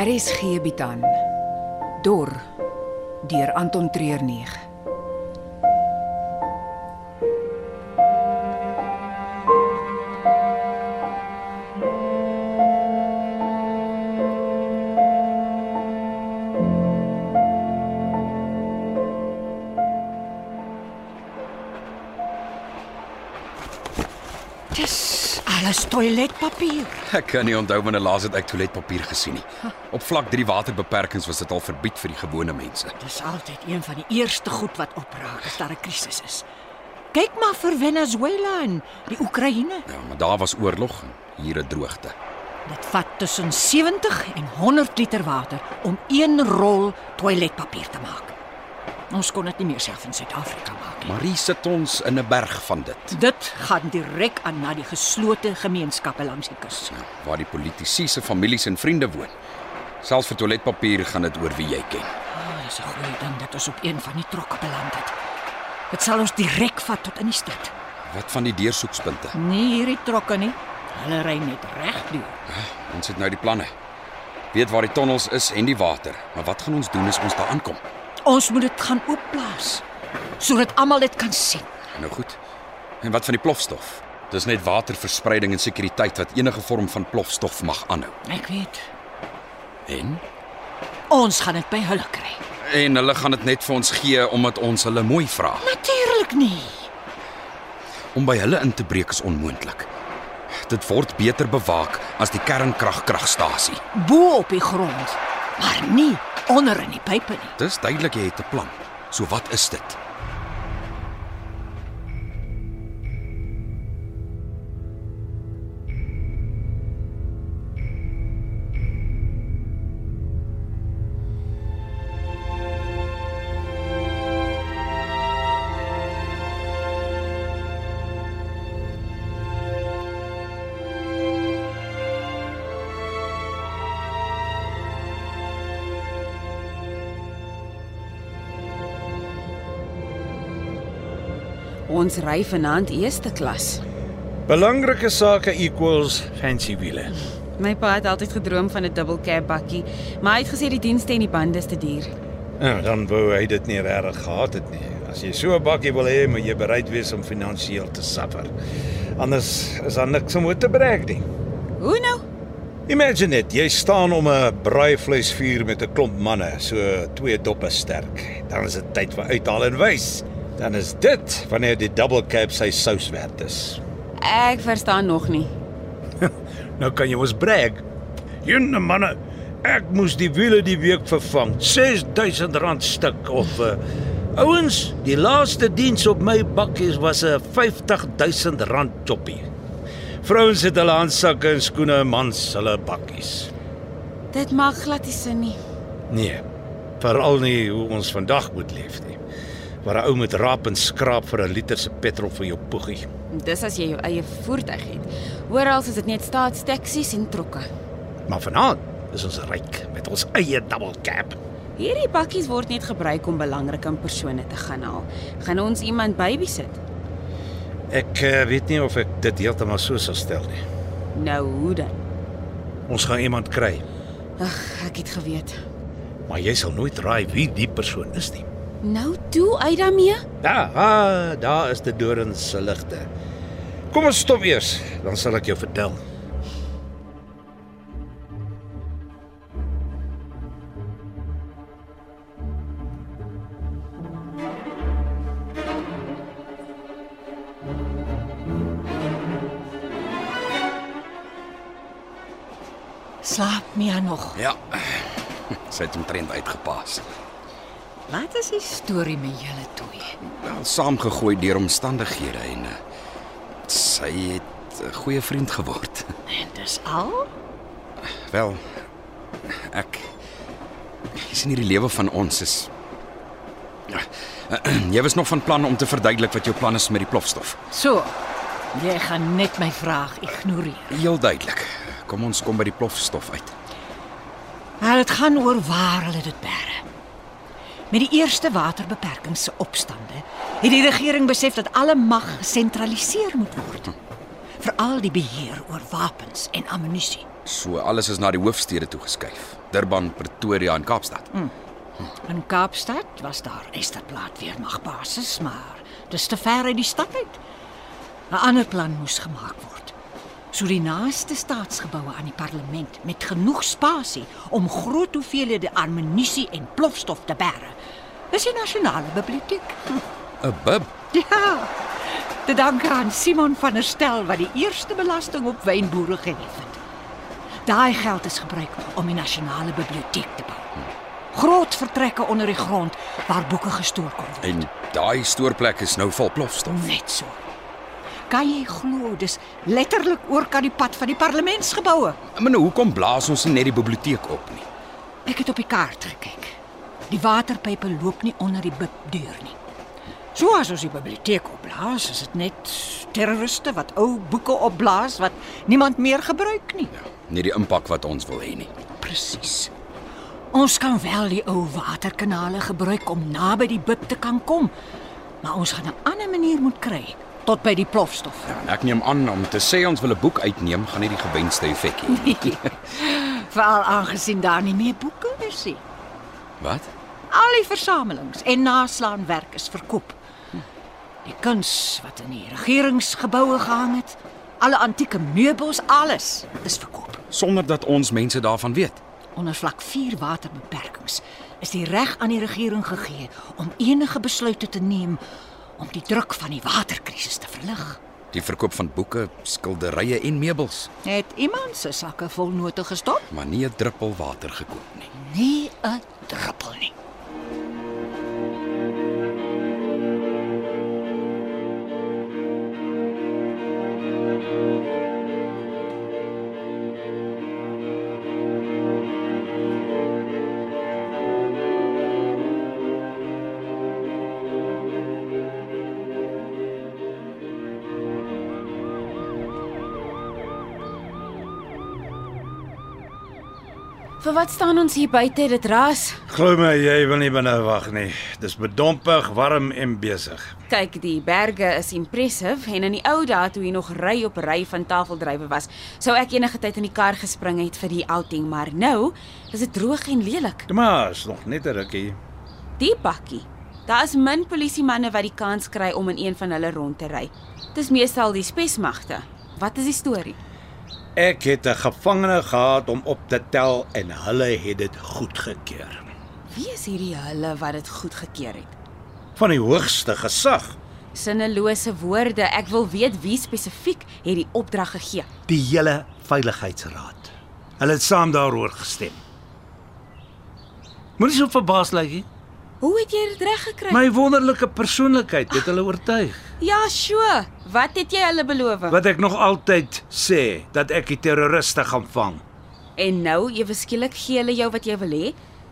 RSG bied aan Dor deur Anton Treurnig. Dis alles toiletpapier. Ek kan nie onthou wanneer laas het ek toiletpapier gesien nie. Op vlak 3 waterbeperkings was dit al verbied vir die gewone mense. Dis altyd een van die eerste goed wat opraak as daar 'n krisis is. Kyk maar vir Venezuela en die Oekraïne. Ja, maar daar was oorlog en hier 'n droogte. Dit vat tussen 70 en 100 liter water om een rol toiletpapier te maak. Ons kon dit nie meer self in Suid-Afrika maak nie. Maar hier sit ons in 'n berg van dit. Dit gaan direk aan na die geslote gemeenskappe langs die kus. Ja, waar die politici se families en vriende woon. Selfs vir toiletpapier gaan dit oor wie jy ken. Ah, dis 'n goeie ding dat ons op een van die trokke beland het. Dit sal ons direk vat tot in die stad. Wat van die deursoekspunte? Nie hierdie trokke nie. Hulle ry net regdeur. Ons het nou die planne. Weet waar die tonnels is en die water. Maar wat gaan ons doen as ons daar aankom? Ons moet dit gaan oopblaas sodat almal dit kan sien. Nou goed. En wat van die plofstof? Dis net waterverspreiding en sekuriteit wat enige vorm van plofstof mag aanhou. Ek weet. En Ons gaan dit by hulle kry. en hulle gaan dit net vir ons gee omdat ons hulle mooi vra. Natuurlik nie. Om by hulle in te breek is onmoontlik. Dit word beter bewaak as die kernkragkragstasie. Bo op die grond, maar nie onder in die pype nie. Dis duidelik jy het 'n plan. So wat is dit? Ons ry vanaand eerste klas. Belangrike sake equals fancy wiele. My pa het altyd gedroom van 'n double cab bakkie, maar hy het gesê die dienste en die bande is te duur. Nou, dan wou hy dit nie regtig gehad het nie. As jy so 'n bakkie wil hê, moet jy bereid wees om finansiëel te suffer. Anders is daar niks om oor te brag nie. Hoe nou? Imagine net, jy staan om 'n braaivleisvuur met 'n klomp manne, so twee doppe sterk. Dan is dit tyd vir uithaal en wys. Dan is dit wanneer die double cab sy sous werd is. Ek verstaan nog nie. Nou kan jy ons brag. Jenne manne, ek moes die wiele die week vervang. R6000 stuk of uh, ouens, die laaste diens op my bakkies was 'n R50000 choppie. Vrouens het hulle handsakke en skoene, mans hulle bakkies. Dit maak glad nie sin nie. Nee, veral nie hoe ons vandag moet leef nie. Waar 'n ou moet raap en skraap vir 'n liter se petrol vir jou poegie. Dis as jy jou eie voertuig het. Oral is dit net staatstaksies en trokke. Maar vanaand is ons ryk met ons eie double cab. Hierdie bakkies word net gebruik om belangrike persone te gaan haal. Gaan ons iemand babysit? Ek uh, weet nie of ek dit heeltemal so sal stel nie. Nou hoe dan? Ons gaan iemand kry, Ag, ek het geweet. maar jy sal nooit raai wie die persoon is nie. Nou toe uit daarmee. Ja, ah, daar is die dorings se ligte. Kom ons stop eers, dan sal ek jou vertel. Slaap Mia nog. Ja. Sy het omtrent uitgepas. Wat is die storie met julle twee? Wel saamgegooi deur omstandighede en uh, sy het 'n goeie vriend geword. En dis al? Wel ek jy sien hierdie lewe van ons is Jy was nog van plan om te verduidelik wat jou plan is met die plofstof. So. Jy gaan net my vraag ignoreer. Heel duidelik. Kom ons kom by die plofstof uit. Maar dit gaan oor waar hulle dit bære. Met die eerste waterbeperkings se opstande het die regering besef dat alle mag gesentraliseer moet word. veral die beheer oor wapens en ammunisie. So alles is na die hoofstede toe geskuif. Durban, Pretoria en Kaapstad. In Kaapstad was daar Esterplaat weermagbasis, maar dis te ver uit die stad uit. 'n Ander plan moes gemaak word. So die naaste staatsgeboue aan die parlement met genoeg spasie om groot hoeveelhede ammunisie en plofstof te bære. Dis die nasionale biblioteek. 'n Bib. Ja. Te danke aan Simon van der Stel wat die eerste belasting op wynboere gehef het. Daai geld is gebruik om die nasionale biblioteek te bou. Groot vertrekke onder die grond waar boeke gestoor kon word. En daai stoorplek is nou vol plofstof. Net so. Kan jy glo dis letterlik oor kan die pad van die parlementsgeboue. Maar nou hoekom blaas ons nie net die biblioteek op nie? Ek het op die kaart gekyk. Die waterpype loop nie onder die bib deur nie. So as ons die biblioteek opblaas, is dit net terroriste wat ou boeke opblaas wat niemand meer gebruik nie. Nie die impak wat ons wil hê nie. Presies. Ons kan wel die ou waterkanale gebruik om naby die bib te kan kom, maar ons gaan 'n ander manier moet kry tot by die plofstof. Ek neem aan om te sê ons wil 'n boek uitneem, gaan nie die gewenste effek hê nie. Veral aangesien daar nie meer boeke is nie. Wat? Al die versamelings en naslaanwerk is verkoop. Die kuns wat in die regeringsgeboue gehang het, alle antieke meubels, alles is verkoop. Sonder dat ons mense daarvan weet. Onder vlak 4 waterbeperkings is die reg aan die regering gegee om enige besluite te neem om die druk van die waterkrisis te verlig. Die verkoop van boeke, skilderye en meubels, Het iemand se sakke vol note gestop? maar nie 'n druppel water gekoop nie. Nie 'n druppel Vir wat staan ons hier buite? Dit raas. Glo my, jy wil nie binne wag nie. Dis bedompig, warm en besig. Kyk, die berge is impressive en in die ou dae toe hier nog ry op ry van tafeldrywe was, sou ek enige tyd in die kar gespring het vir die outing, maar nou is dit droog en lelik. Maar is nog net 'n rukkie. Die bakkie. Daar is min polisiemanne wat die kans kry om in een van hulle rond te ry. Dis meestal die spesmagte. Wat is die storie? Ek het 'n gevangene gehad om op te tel en hulle het dit goedgekeur. Wie is hierdie hulle wat dit goedgekeur het? Van die hoogste gesag, Sinnelose woorde. Ek wil weet wie spesifiek het die opdrag gegee. die hele veiligheidsraad. Hulle het saam daaroor gestem. Moenie so verbaas lyk nie. Hoe het jy dit reg gekry? My wonderlike persoonlikheid het hulle oortuig. Ja, sure. Wat het jy hulle beloof? Wat ek nog altyd sê, dat ek die terroriste gaan vang. En nou, ewe skielik gee hulle jou wat jy wil hê?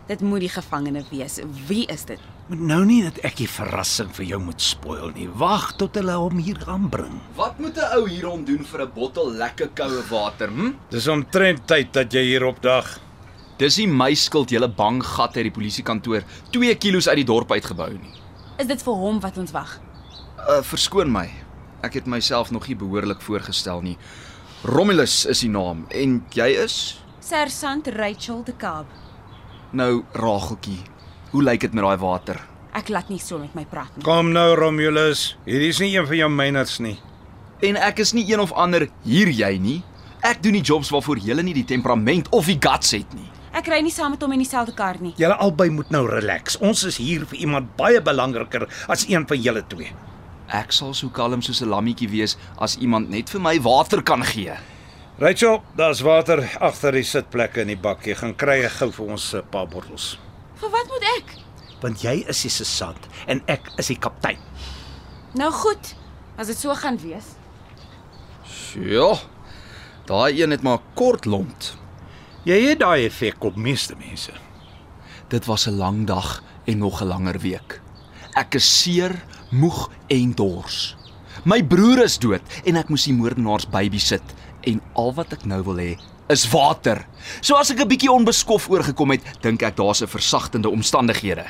Dit moet die gevangene wees. Wie is dit? Moet nou nie dat ek die verrassing vir jou moet spoil nie. Wag tot hulle hom hier aanbring. Wat moet 'n ou hier om doen vir 'n bottel lekker koue water, hm? Dis omtrent tyd dat jy hier opdag. Dis nie my skuld julle bang gat uit die polisiekantoor 2 kilos uit die dorp uitgebou nie. Is dit vir hom wat ons wag? Uh verskoon my. Ek het myself nog nie behoorlik voorgestel nie. Romulus is die naam en jy is? Sersant Rachel de Kaap. Nou Rageltjie. Hoe lyk dit met daai water? Ek laat nie so met my praat nie. Kom nou Romulus, hierdie is nie een van jou myners nie. En ek is nie een of ander hier jy nie. Ek doen die jobs waarvoor jy nie die temperament of die guts het nie. Ek ry nie saam met hom in dieselfde kar nie. Julle albei moet nou relax. Ons is hier vir iemand baie belangriker as een van julle twee. Ek sal so kalm soos 'n lammetjie wees as iemand net vir my water kan gee. Rachel, daar's water agter die sitplekke in die bak. Jy gaan kry gou vir ons 'n paar bottels. Vir wat moet ek? Want jy is die sergeant en ek is die kaptein. Nou goed, as dit so gaan wees. Ja. Daai een het maar kort lont. Jy het daai effek op meeste mense. Dit was 'n lang dag en nog 'n langer week. Ek is seer, moeg en dors. My broer is dood en ek moes die moordenaars babysit en al wat ek nou wil hê is water. So as ek 'n bietjie onbeskof oorgekom het, dink ek daar's 'n versagtende omstandighede.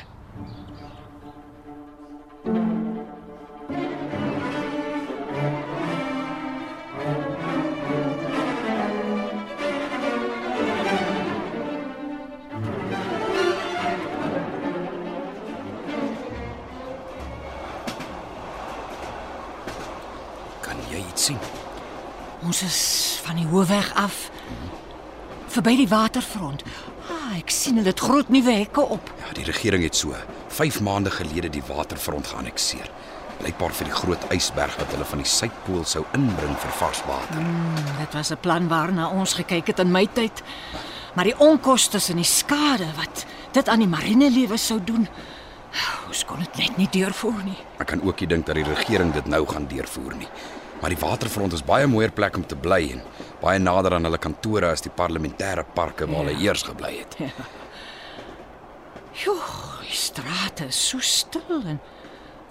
Ons is van die hoofweg af verby die waterfront. Ah, ek sien hulle het groot nuwe hekke op. Ja, die regering het so 5 maande gelede die waterfront geannekseer. Blykbaar vir die groot ysberg wat hulle van die suidpool sou inbring vir vars water. Dit was 'n plan waarna ons gekyk het in my tyd. Maar die onkoste en die skade wat dit aan die marinelewe sou doen, ons kon dit net nie deurvoer nie. Ek kan ook nie dink dat die regering dit nou gaan deurvoer nie. Maar die waterfront is baie mooier plek om te bly en baie nader aan hulle kantore as die parlementêre parke waar hulle eers gebly het. Joh, die strate is so stil en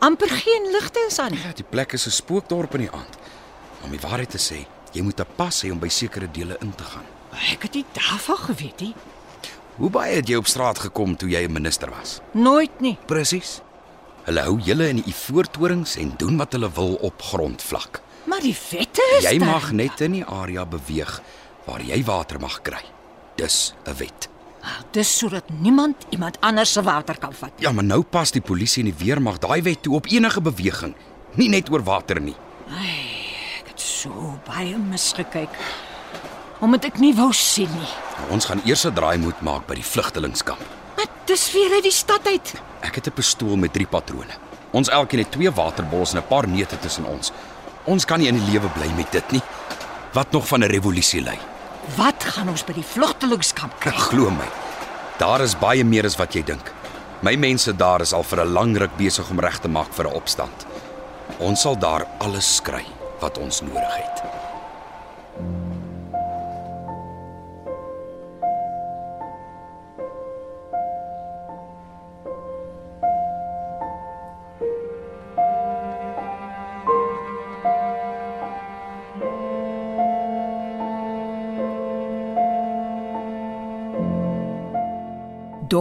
amper geen ligte is aan nie. Ja, die plek is 'n spookdorp in die aand. Om die waarheid te sê, jy moet 'n pas hê om by sekere dele in te gaan. Ek het nie daarvan geweet nie. Hoe baie het jy op straat gekom toe jy 'n minister was? Nooit nie. Presies. Hulle hou julle in die voortorings en doen wat hulle wil op grondvlak. Maar die wette is Jy daar. mag net in die area beweeg waar jy water mag kry. Dis 'n wet. Ah, Dis sodat niemand iemand anders se water kan vat. Ja, maar nou pas die polisie en die weermag daai wet toe op enige beweging, nie net oor water nie. Ek het so baie misgekyk. Omdat ek nie wou sien nie. Ons gaan eers 'n draai moet maak by die vlugtelingkamp. Maar dis weer uit die stad uit. Ek het 'n pistool met 3 patrone. Ons elkeen het twee waterbols en 'n paar neute tussen ons. Ons kan nie in die lewe bly met dit nie. Wat nog van 'n revolusie lei? Wat gaan ons by die vlugtelingkamp kry? Glo my. Daar is baie meer as wat jy dink. My mense daar is al vir 'n lang ruk besig om reg te maak vir 'n opstand. Ons sal daar alles kry wat ons nodig het.